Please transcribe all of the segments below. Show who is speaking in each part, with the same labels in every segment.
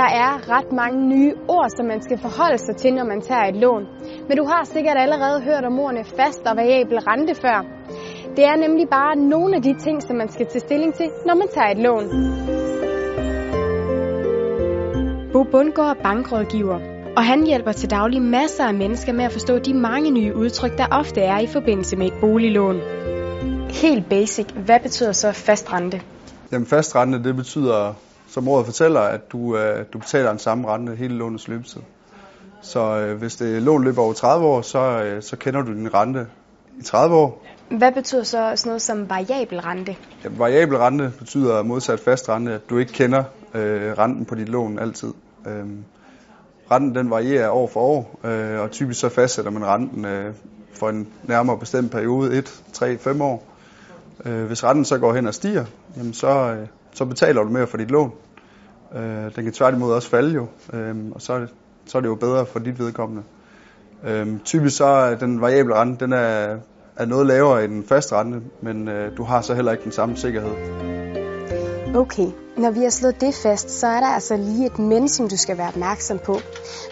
Speaker 1: ret mange nye ord, som man skal forholde sig til, når man tager et lån. Men du har sikkert allerede hørt om ordene fast og variabel rente før. Det er nemlig bare nogle af de ting, som man skal tage stilling til, når man tager et lån. Bo Bundgaard er bankrådgiver, og han hjælper til daglig masser af mennesker med at forstå de mange nye udtryk, der ofte er i forbindelse med et boliglån. Helt basic, hvad betyder så fast rente?
Speaker 2: Jamen fast rente, det betyder, som ordet fortæller, at du, øh, du betaler en samme rente hele lånets løbetid. Så øh, hvis det lån løber over 30 år, så, øh, så kender du din rente i 30 år.
Speaker 1: Hvad betyder så sådan noget som variabel rente?
Speaker 2: Jamen, variabel rente betyder modsat fast rente, at du ikke kender øh, renten på dit lån altid. Øh, renten den varierer år for år, øh, og typisk så fastsætter man renten øh, for en nærmere bestemt periode, 1, 3, 5 år. Øh, hvis renten så går hen og stiger, jamen så, øh, så betaler du mere for dit lån. Øh, den kan tværtimod også falde jo, øh, og så, er, det, så er det jo bedre for dit vedkommende. Øh, typisk så er den variable rente, den er, er noget lavere end den faste rente, men øh, du har så heller ikke den samme sikkerhed.
Speaker 1: Okay, når vi har slået det fast, så er der altså lige et men, som du skal være opmærksom på.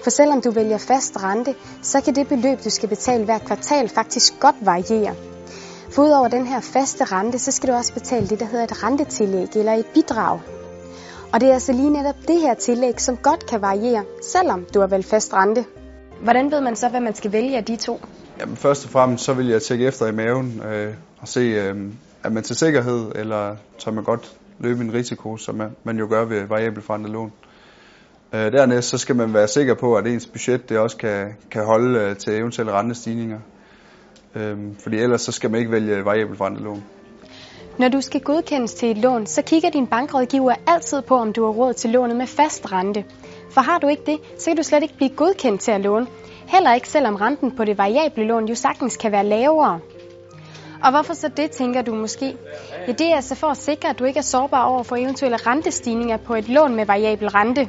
Speaker 1: For selvom du vælger fast rente, så kan det beløb, du skal betale hver kvartal, faktisk godt variere. For udover den her faste rente, så skal du også betale det, der hedder et rentetillæg eller et bidrag. Og det er altså lige netop det her tillæg, som godt kan variere, selvom du har valgt fast rente. Hvordan ved man så, hvad man skal vælge af de to?
Speaker 2: Jamen, først og fremmest så vil jeg tjekke efter i maven øh, og se, øh, er man til sikkerhed, eller tør man godt løbe en risiko, som man, man jo gør ved variabel forrentet lån. Øh, dernæst så skal man være sikker på, at ens budget det også kan, kan holde øh, til eventuelle rentestigninger. Øh, fordi ellers så skal man ikke vælge variabel forrentet lån.
Speaker 1: Når du skal godkendes til et lån, så kigger din bankrådgiver altid på, om du har råd til lånet med fast rente. For har du ikke det, så kan du slet ikke blive godkendt til at låne. Heller ikke selvom renten på det variable lån jo sagtens kan være lavere. Og hvorfor så det, tænker du måske? Ja, det er altså for at sikre, at du ikke er sårbar over for eventuelle rentestigninger på et lån med variabel rente.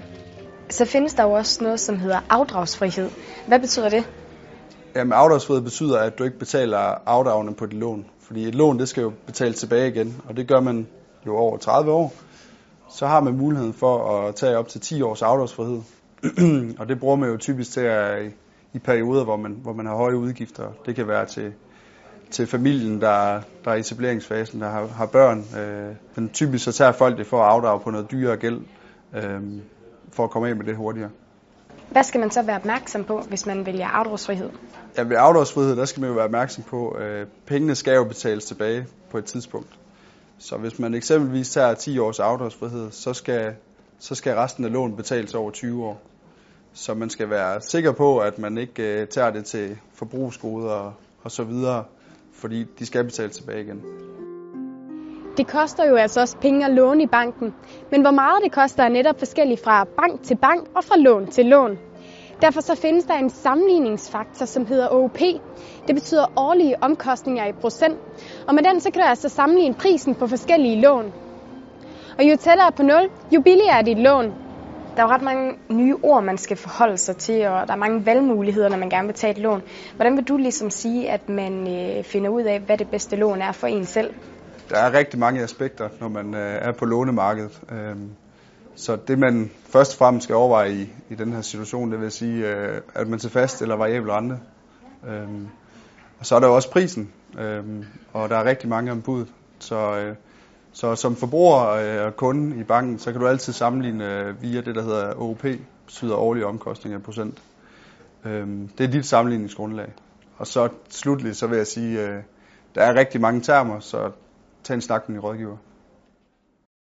Speaker 1: Så findes der jo også noget, som hedder afdragsfrihed. Hvad betyder det?
Speaker 2: Jamen afdragsfrihed betyder, at du ikke betaler afdragene på dit lån. Fordi et lån, det skal jo betales tilbage igen, og det gør man jo over 30 år. Så har man muligheden for at tage op til 10 års afdragsfrihed. og det bruger man jo typisk til at, i perioder, hvor man, hvor man har høje udgifter. Det kan være til, til familien, der, der er i etableringsfasen, der har, har børn. Øh, men typisk så tager folk det for at afdrage på noget dyrere gæld, øh, for at komme af med det hurtigere.
Speaker 1: Hvad skal man så være opmærksom på, hvis man vælger afdragsfrihed?
Speaker 2: Ja, ved afdragsfrihed, der skal man jo være opmærksom på, at pengene skal jo betales tilbage på et tidspunkt. Så hvis man eksempelvis tager 10 års afdragsfrihed, så skal, så skal resten af lånet betales over 20 år. Så man skal være sikker på, at man ikke øh, tager det til forbrugsgoder og, og så videre, fordi de skal betales tilbage igen.
Speaker 1: Det koster jo altså også penge at låne i banken, men hvor meget det koster er netop forskelligt fra bank til bank og fra lån til lån. Derfor så findes der en sammenligningsfaktor, som hedder OP. Det betyder årlige omkostninger i procent. Og med den så kan du altså sammenligne prisen på forskellige lån. Og jo tættere på 0, jo billigere er dit lån. Der er jo ret mange nye ord, man skal forholde sig til, og der er mange valgmuligheder, når man gerne vil tage et lån. Hvordan vil du ligesom sige, at man øh, finder ud af, hvad det bedste lån er for en selv?
Speaker 2: Der er rigtig mange aspekter, når man øh, er på lånemarkedet. Øhm, så det man først og fremmest skal overveje i, i den her situation, det vil sige, øh, at man til fast eller variabel rente. Øhm, og så er der jo også prisen, øhm, og der er rigtig mange om budet. Så, øh, så som forbruger øh, og kunde i banken, så kan du altid sammenligne øh, via det, der hedder OOP, betyder årlige omkostninger i procent. Øhm, det er dit sammenligningsgrundlag. Og så slutligt, så vil jeg sige, øh, der er rigtig mange termer, så tage en snak med din rådgiver.